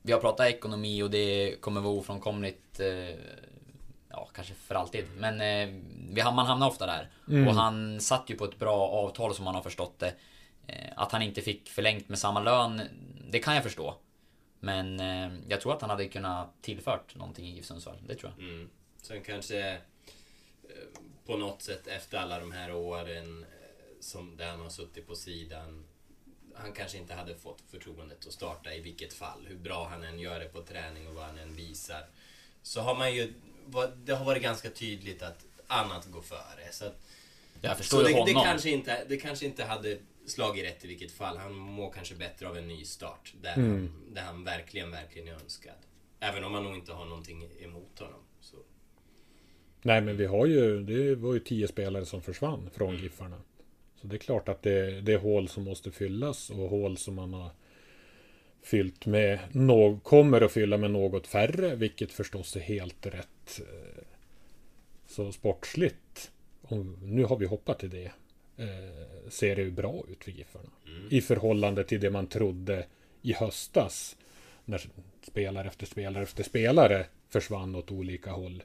vi har pratat ekonomi och det kommer vara ofrånkomligt eh, Ja, kanske för alltid. Men eh, vi, man hamnar ofta där. Mm. Och han satt ju på ett bra avtal som man har förstått det. Eh, att han inte fick förlängt med samma lön, det kan jag förstå. Men eh, jag tror att han hade kunnat tillfört någonting i GIF Sundsvall. Det tror jag. Mm. Sen kanske eh, på något sätt efter alla de här åren eh, som där han har suttit på sidan. Han kanske inte hade fått förtroendet att starta i vilket fall. Hur bra han än gör det på träning och vad han än visar. Så har man ju, det har varit ganska tydligt att annat går före. Så, att, jag förstår så det, det, det, kanske inte, det kanske inte hade slagit rätt i vilket fall. Han mår kanske bättre av en ny start. Där, Mm. han, där han verkligen, verkligen är önskad. Även om man nog inte har någonting emot honom. Så. Nej, men vi har ju, det var ju tio spelare som försvann från Mm. Giffarna. Så det är klart att det, det är hål som måste fyllas och hål som man har fyllt med, no, kommer att fylla med något färre, vilket förstås är helt rätt. Eh, Så sportsligt, om, nu har vi hoppat till det, eh, ser det ju bra ut för Giffarna. I förhållande till det man trodde i höstas, när spelare efter spelare efter spelare försvann åt olika håll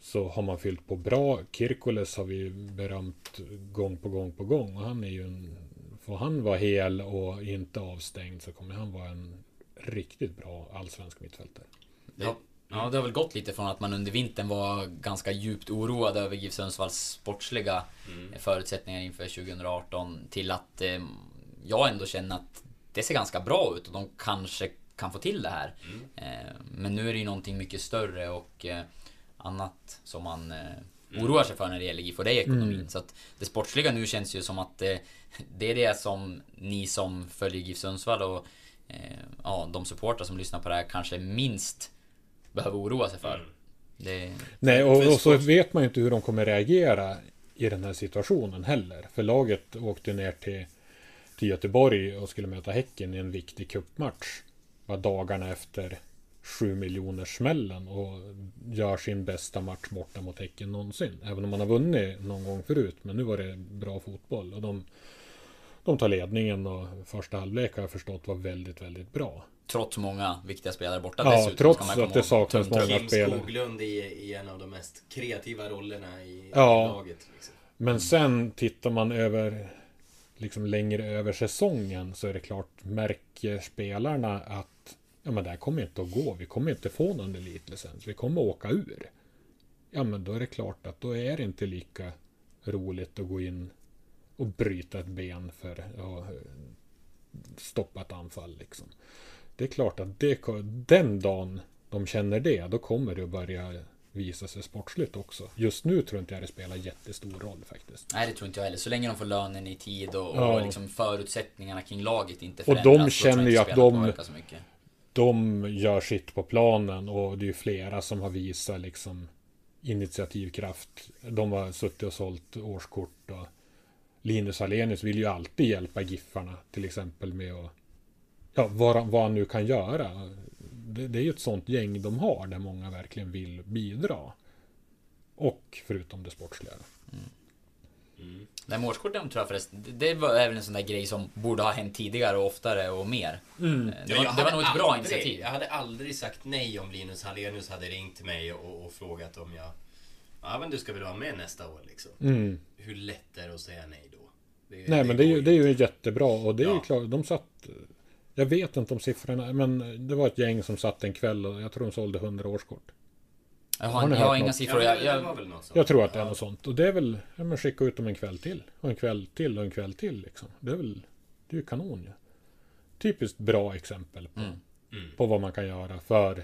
så har man fyllt på bra. Kirkoles har vi berömt gång på gång på gång. Och han är ju en... Får han vara hel och inte avstängd så kommer han vara en riktigt bra allsvensk mittfältare. Ja, ja, det har väl gått lite från att man under vintern var ganska djupt oroad över GIF Sundsvalls sportsliga Mm. förutsättningar inför 2018 till att eh, jag ändå känner att det ser ganska bra ut och de kanske kan få till det här. Mm. Eh, men nu är det ju någonting mycket större och eh, annat som man eh, Mm. oroar sig för när det gäller GIF och det är ekonomin. Så att det sportsliga nu känns ju som att eh, det är det som ni som följer GIF Sundsvall och eh, ja, de supportrar som lyssnar på det här kanske minst behöver oroa sig för. Mm. Det, Nej, och, och så vet man ju inte hur de kommer reagera i den här situationen heller. För laget åkte ner till, till Göteborg och skulle möta Häcken i en viktig cupmatch. Var dagarna efter 7 miljoners smällen och gör sin bästa match borta mot Häcken någonsin. Även om man har vunnit någon gång förut. Men nu var det bra fotboll. Och de, de tar ledningen och första halvlek har jag förstått var väldigt, väldigt bra. trots många viktiga spelare borta Ja, dessutom. trots ska man att det saknas många Kim spelare. Skoglund i, i en av de mest kreativa rollerna i, Ja. i laget. Liksom. Men sen tittar man över liksom längre över säsongen så är det klart märker spelarna att ja men det här kommer inte att gå. Vi kommer inte få någon elitlicens. Vi kommer åka ur. Ja men då är det klart att då är det inte lika roligt att gå in och bryta ett ben för att stoppa ett anfall liksom. Det är klart att det, den dagen de känner det, då kommer det att börja visa sig sportsligt också. Just nu tror inte jag det spelar jättestor roll faktiskt. Nej det tror inte jag heller. Så länge de får lönen i tid och, Ja. och liksom förutsättningarna kring laget inte Och förändras. de tror jag känner ju att de- påverkar Så mycket de gör sitt på planen och det är ju flera som har visat liksom initiativkraft. De har suttit och sålt årskort och Linus Alenius vill ju alltid hjälpa Giffarna till exempel med att ja, vad, han- vad han nu kan göra. Det, det är ju ett sånt gäng de har där många verkligen vill bidra. Och förutom det sportsliga. Nej, med årskorten tror jag förresten, det- det var även en sån där grej som borde ha hänt tidigare och oftare och mer. Eh, Det, var, det var nog ett bra aldrig- initiativ. Jag hade aldrig sagt nej om Linus Hallenius hade ringt till mig och, och frågat om jag... Ja men du ska väl vara med nästa år liksom. Mm. Hur lätt är det att säga nej då? Det- Nej men det är ju, det är ju jättebra och det är ju Ja. klart, de satt Jag vet inte om siffrorna, men det var ett gäng som satt en kväll och jag tror de sålde 100 årskort. Jag Har har, jag har inga något? siffror. Ja, Jag, jag. Jag tror att det är Ja. något sånt. Och det är väl, ja men skicka ut dem en kväll till. Och en kväll till och en kväll till liksom. Det är väl, det är ju kanon ju. Typiskt bra exempel på, Mm. Mm. på vad man kan göra för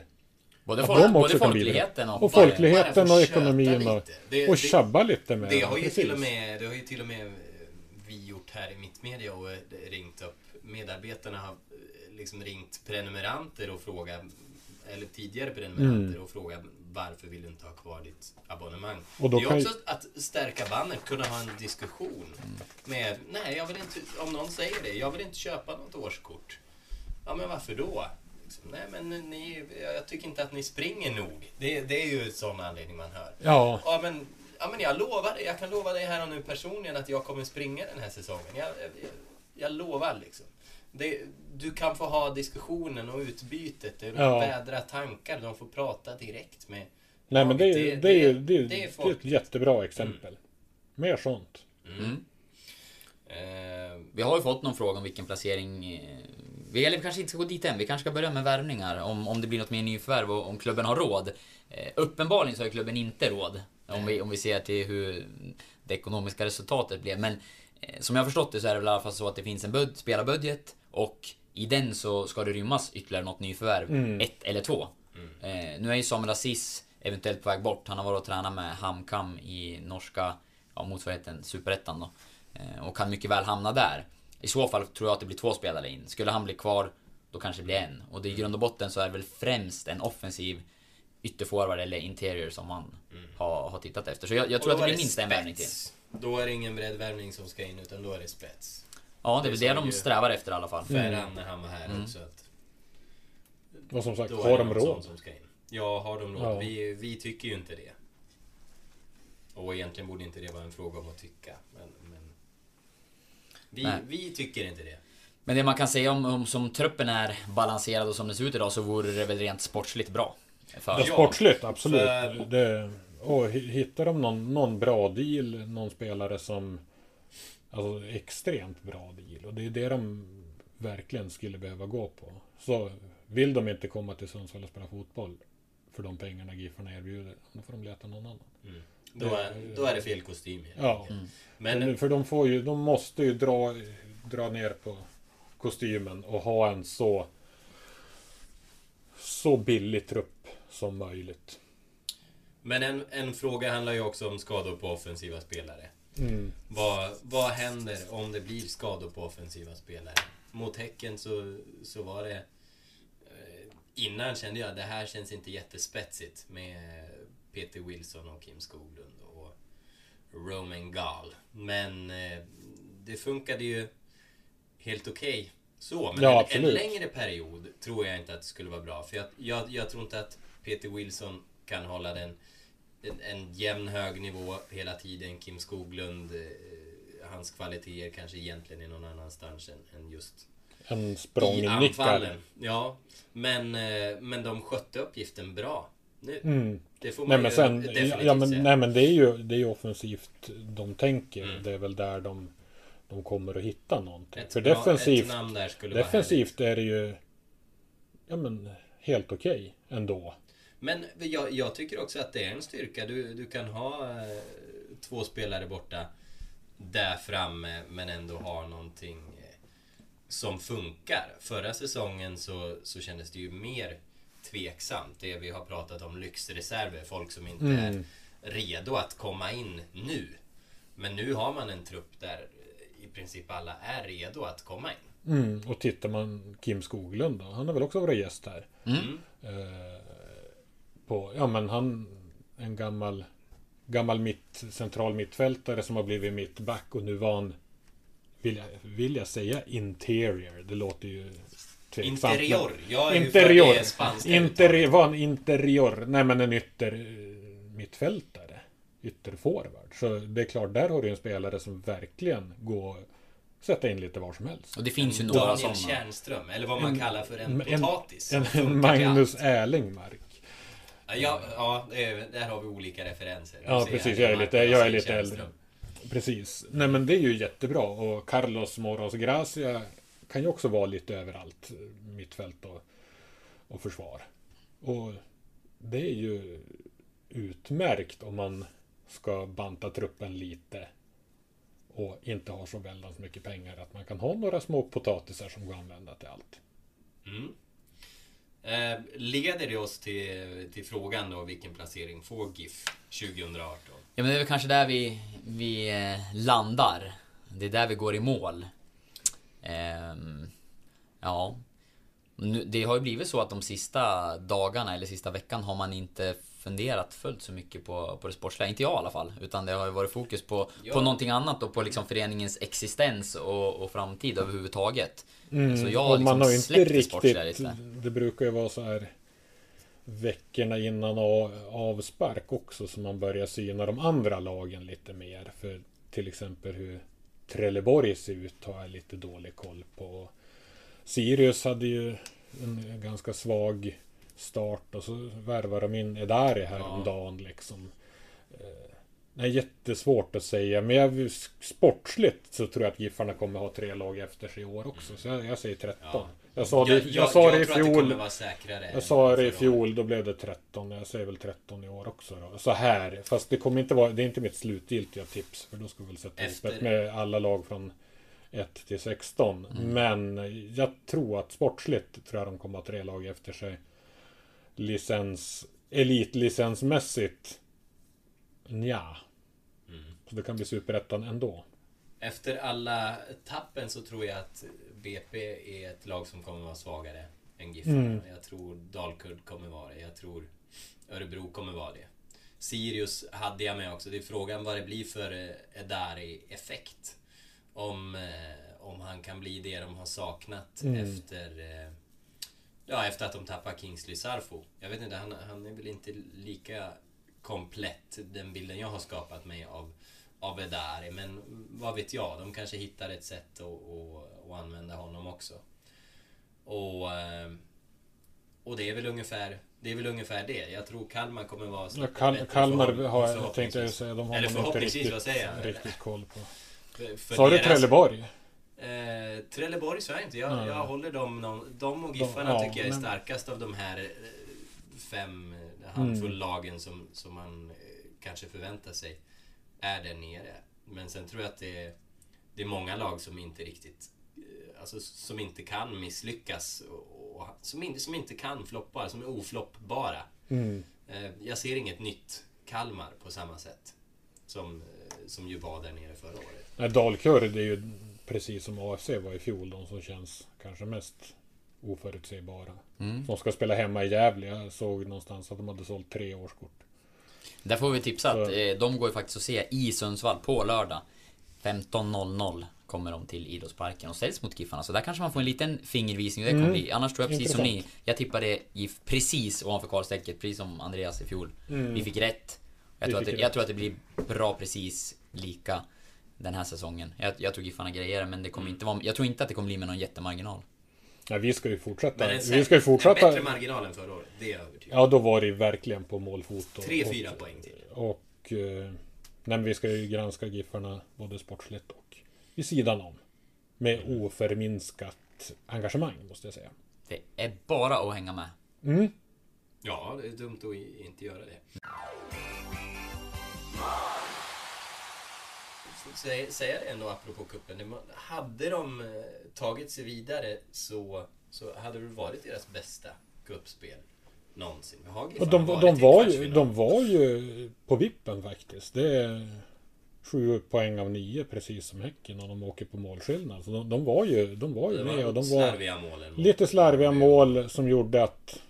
både, att folk, de både folkligheten och... Och folkligheten och ekonomin och, lite. Det- och det- tjabba lite med Det har ju precis. till och med, det har ju till och med vi gjort här i Mittmedia och eh, ringt upp. Medarbetarna har eh, liksom ringt prenumeranter och frågat, eller tidigare prenumeranter Mm. och frågat varför vill du inte ha kvar ditt abonnemang? Och då det är kan också ju- att stärka bandet, kunna ha en diskussion med, nej jag vill inte, om någon säger det, jag vill inte köpa något årskort. Ja men varför då? Liksom, nej men ni, jag tycker inte att ni springer nog. Det, det är ju en sån anledning man hör. Ja, Ja men, ja men jag lovar dig, jag kan lova dig här och nu personligen att jag kommer springa den här säsongen. Jag, jag, jag lovar liksom. Det, du kan få ha diskussionen och utbytet, det är Ja. vädra tankar, de får prata direkt med Nej men det, är Det- det, är det- det, är det är det är folk. ett jättebra exempel. Mer sånt. Mm. Eh, Vi har ju fått någon fråga om vilken placering... eh, Vi, eller vi kanske inte ska gå dit än. Vi kanske ska börja med värvningar. Om, om det blir något mer nyförvärv och om klubben har råd. Eh, uppenbarligen så har klubben inte råd. Om vi, om vi ser till hur det ekonomiska resultatet blev. Men eh, som jag har förstått det så är det väl i alla fall så att det finns en bud, spelarbudget. Och i den så ska det rymmas ytterligare något nyförvärv. Mm. Ett eller två. Eh, nu är ju Samuel Aziz eventuellt på väg bort. Han har varit och tränat med HamKam i norska ja, motsvarigheten Superettan då. Eh, och kan mycket väl hamna där. I så fall tror jag att det blir två spelare in. Skulle han bli kvar, då kanske det blir en. Och det i grund och botten så är det väl främst en offensiv ytterforward eller interior som man har, har tittat efter. Så jag, jag tror att det blir minst en värvning till. Då är det ingen breddvärvning som ska in, utan då är det spets. Ja, det är väl det de strävar efter i alla fall. Ferran när han var här Mm. också. Att Och som sagt, har det de råd? Som ska in. Ja, har de råd? Ja. Vi, vi tycker ju inte det. Och egentligen borde inte det vara en fråga om att tycka. Men, men vi, vi tycker inte det. Men det man kan säga om, om som truppen är balanserad och som den ser ut idag så vore det väl rent sportsligt bra. För, Ja, sportsligt, absolut. för- Det, och hi- hittar de någon, någon bra deal, någon spelare som... Alltså extremt bra deal. Och det är det de verkligen skulle behöva gå på. Så vill de inte komma till Sundsvall och spela fotboll för de pengarna Giffarna erbjuder, då får de leta någon annan. Då är, då är det fel kostym helt Ja. enkelt. Men, Men för de får ju, de måste ju dra, dra ner på kostymen och ha en så så billig trupp som möjligt. Men en, en fråga handlar ju också om skador på offensiva spelare. Mm. Vad, vad händer om det blir skador på offensiva spelare? Mot Häcken så, så var det... eh, Innan kände jag att det här känns inte jättespetsigt med Peter Wilson och Kim Skoglund och Roman Gall. Men eh, det funkade ju helt okej så. Men Ja, en, en längre period tror jag inte att det skulle vara bra. För jag, jag, jag tror inte att Peter Wilson kan hålla den en, en jämn hög nivå hela tiden. Kim Skoglund, eh, hans kvaliteter kanske egentligen är någon annanstans än, än just En i språngnickare. Ja, men, eh, men de skötte uppgiften bra. Nu, Mm. Det får Nej man men ju sen, definitivt ja, men, säga. nej men det är ju det är ju offensivt de tänker. Mm. Det är väl där de, de kommer att hitta någonting. Ett För bra- defensivt, defensivt är det ju ja men helt okej ändå. Men jag, jag tycker också att det är en styrka. Du, du kan ha eh, två spelare borta där framme men ändå ha någonting eh, som funkar. Förra säsongen så, så kändes det ju mer tveksamt. Det vi har pratat om lyxreserver, folk som inte Mm. är redo att komma in nu. Men nu har man en trupp där eh, i princip alla är redo att komma in. Mm. Och tittar man Kim Skoglund då, han har väl också varit gäst här. Mm. Eh, på, ja men han, en gammal, gammal mitt, central mittfältare som har blivit mittback och nu var han, vill jag, vill jag säga interior? Det låter ju tveksamt. Interior. Jag är ju Interior. det spanska Interior. Var en interior. Nej men en ytter eh, mittfältare. Ytterforward. Så det är klart, där har du en spelare som verkligen går att sätta in lite var som helst. Och det finns ju några Daniel sådana. Tjärnström, eller vad man En- kallar för en, en- potatis. som En, en Magnus. Erlingmark. Ja, ja där har vi olika referenser. Ja, precis. Jag är lite, jag är lite äldre. Precis. Nej, men det är ju jättebra. Och Carlos Moros Gracia kan ju också vara lite överallt. Mittfält och, och försvar. Och det är ju utmärkt om man ska banta truppen lite och inte har så väldigt mycket pengar att man kan ha några små potatisar som går att använda till allt. Mm. Eh, leder det oss till, till frågan då, vilken placering får GIF 2018? Ja men det är väl kanske där vi, vi eh, landar. Det är där vi går i mål. Ehm, ja. Nu, det har ju blivit så att de sista dagarna eller sista veckan har man inte funderat fullt så mycket på, på det sportsliga. Inte jag i alla fall. Utan det har ju varit fokus på, Ja. på någonting annat och på liksom föreningens existens och, och framtid överhuvudtaget. Mm, Så jag har liksom man har ju inte släppt det sportsliga riktigt... lite. Det brukar ju vara så här veckorna innan avspark också som man börjar syna de andra lagen lite mer. För till exempel hur Trelleborg ser ut har jag lite dålig koll på. Sirius hade ju en ganska svag start och så värvar de in Edari häromdagen ja. liksom. Eh, det är jättesvårt att säga, men jag, sportsligt så tror jag att Giffarna kommer ha tre lag efter sig i år också. Så jag, jag säger 13. Ja. Jag sa det, jag, jag, jag sa det i fjol. Det jag sa det i fjol, då blev det 13. Jag säger väl 13 i år också då. Så här, fast det kommer inte vara, det är inte mitt slutgiltiga tips. För då ska vi väl sätta Efter... ihop med alla lag från 1 till 16. Mm. Men jag tror att sportsligt tror jag de kommer att ha tre lag efter sig. Licens, elitlicensmässigt. Ja. Mm. Så det kan bli superettan ändå. Efter alla tappen så tror jag att BP är ett lag som kommer vara svagare än Giffarna. Mm. Jag tror Dalkurd kommer vara det. Jag tror Örebro kommer vara det. Sirius hade jag med också. Det är frågan vad det blir för eh, Edari-effekt. Om, eh, om han kan bli det de har saknat mm. efter eh, Ja, efter att de tappar Kingsley Sarfo. Jag vet inte, han, han är väl inte lika komplett, den bilden jag har skapat mig av av Edari. Men vad vet jag, de kanske hittar ett sätt att, att, att använda honom också. Och, eh, och det är väl ungefär det är väl ungefär det. Jag tror Kalmar kommer vara ja, Kal Kalmar har jag tänkte jag säga. De har Eller inte riktigt, riktigt koll på. Sa du Trelleborg? Eh, Trelleborg sa jag inte. Jag, mm. jag håller dem, de och Giffarna ja, tycker jag är men... starkast av de här eh, fem handfull mm. lagen som, som man eh, kanske förväntar sig är där nere. Men sen tror jag att det är, det är många lag som inte riktigt eh, Alltså som inte kan misslyckas och, och som, in, som inte kan floppa, som är ofloppbara. Mm. Eh, jag ser inget nytt Kalmar på samma sätt. Som, eh, som ju var där nere förra året. Nej, Dalkurd är ju precis som AFC var i fjol, de som känns kanske mest oförutsägbara. Mm. De ska spela hemma i Gävle. Jag såg någonstans att de hade sålt tre årskort. Där får vi tipsa att eh, de går ju faktiskt att se i Sundsvall på lördag. 15.00 kommer de till idrottsparken och ställs mot Giffarna. Så där kanske man får en liten fingervisning hur det kommer mm. bli. Annars tror jag precis Intressant. som ni. Jag tippade GIF precis ovanför kvalstrecket, precis som Andreas i fjol. Mm. Vi fick rätt. Jag tror, att det, jag tror att det blir bra precis lika den här säsongen. Jag, jag tror Giffarna grejer men det kommer mm. inte vara... Jag tror inte att det kommer bli med någon jättemarginal. Ja, vi ska ju fortsätta. Men en, vi ska ju fortsätta. En bättre marginal än förra året, det är jag övertygad Ja, då var det verkligen på målfot. Tre, fyra poäng till. Och... Eh, nej, vi ska ju granska Giffarna både sportsligt och vid sidan om. Med mm. oförminskat engagemang, måste jag säga. Det är bara att hänga med. Mm. Ja, det är dumt att inte göra det. Säga det ändå apropå kuppen. Hade de eh, tagit sig vidare så, så hade det varit deras bästa kuppspel någonsin. Och de, de, var ju, de var ju på vippen faktiskt. Det är sju poäng av nio precis som Häcken och de åker på målskillnad. Så de, de var ju, de var ju med och de var målen. lite slarviga mål som gjorde att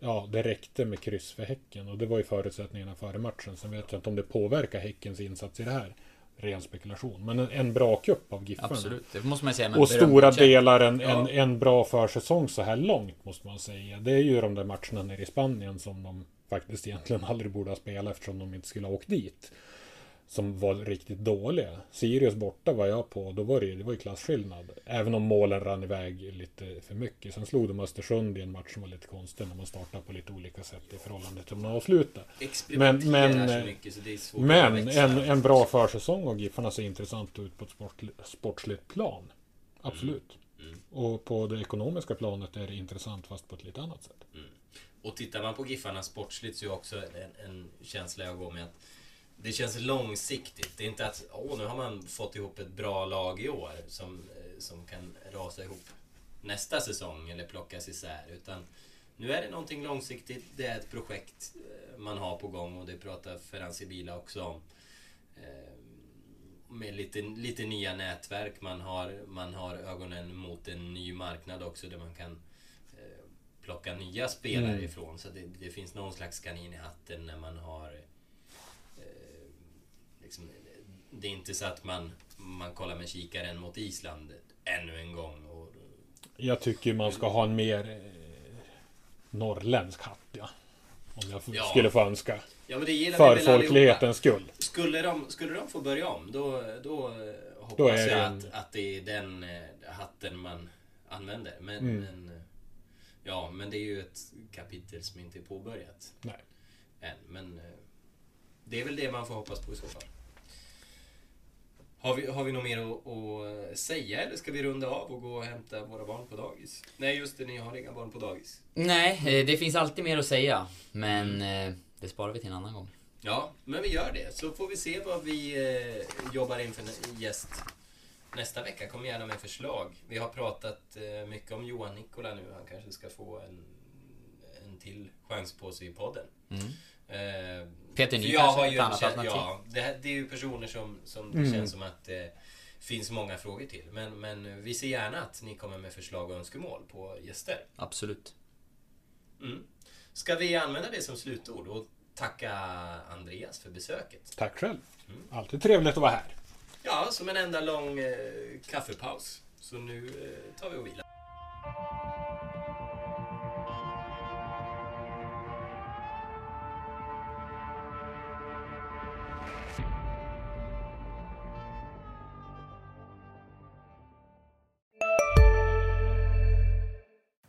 Ja, det räckte med kryss för Häcken och det var ju förutsättningarna före matchen. Sen vet jag inte om det påverkar Häckens insats i det här ren spekulation. Men en, en bra cup av Giffarna. Absolut, det måste man säga. Och stora delar en, ja. en, en bra försäsong så här långt måste man säga. Det är ju de där matcherna nere i Spanien som de faktiskt egentligen [LAUGHS] aldrig borde ha spelat eftersom de inte skulle ha åkt dit som var riktigt dåliga. Sirius borta var jag på, då var det, det var ju klasskillnad. Även om målen rann iväg lite för mycket. Sen slog de Östersund i en match som var lite konstig när man startar på lite olika sätt i förhållande till hur man avslutar. Men, men, men en, en bra försäsong och Giffarna ser intressant ut på ett sport, sportsligt plan. Absolut. Mm. Mm. Och på det ekonomiska planet är det intressant fast på ett lite annat sätt. Mm. Och tittar man på Giffarna sportsligt så är också en, en känsla jag går med att det känns långsiktigt. Det är inte att åh, nu har man fått ihop ett bra lag i år som, eh, som kan rasa ihop nästa säsong eller plockas isär. Utan nu är det någonting långsiktigt. Det är ett projekt eh, man har på gång och det pratar Ferran Sibila också om. Eh, med lite, lite nya nätverk. Man har, man har ögonen mot en ny marknad också där man kan plocka nya spelare mm. ifrån. Så det, det finns någon slags kanin i hatten när man har liksom, det är inte så att man, man kollar med kikaren mot Island ännu en gång. Och, jag tycker man ska ha en mer eh, norrländsk hatt, ja. Om jag ja. skulle få önska. Ja, men det För folklighetens skull. Skulle de, skulle de få börja om, då, då hoppas då jag en... att, att det är den eh, hatten man använder. Men, Mm. men, eh, ja, men det är ju ett kapitel som inte är påbörjat Nej. än. Men eh, det är väl det man får hoppas på i så fall. Har vi, har vi något mer att, att säga eller ska vi runda av och gå och hämta våra barn på dagis? Nej, just det, ni har inga barn på dagis. Nej, eh, det finns alltid mer att säga. Men eh, det sparar vi till en annan gång. Ja, men vi gör det. Så får vi se vad vi eh, jobbar in för gäst nästa vecka. Kom gärna med förslag. Vi har pratat mycket om Johan Nikola nu. Han kanske ska få en, en till chans på sig i podden. Mm. Eh, Peter Ny jag har ju ett annat alternativ. Ja, det, här, det är ju personer som, som det Mm. känns som att det finns många frågor till. Men, men vi ser gärna att ni kommer med förslag och önskemål på gäster. Absolut. Mm. Ska vi använda det som slutord och tacka Andreas för besöket? Tack själv. Mm. Alltid trevligt att vara här. Ja, som en enda lång eh, kaffepaus. Så nu eh, tar vi och vilar.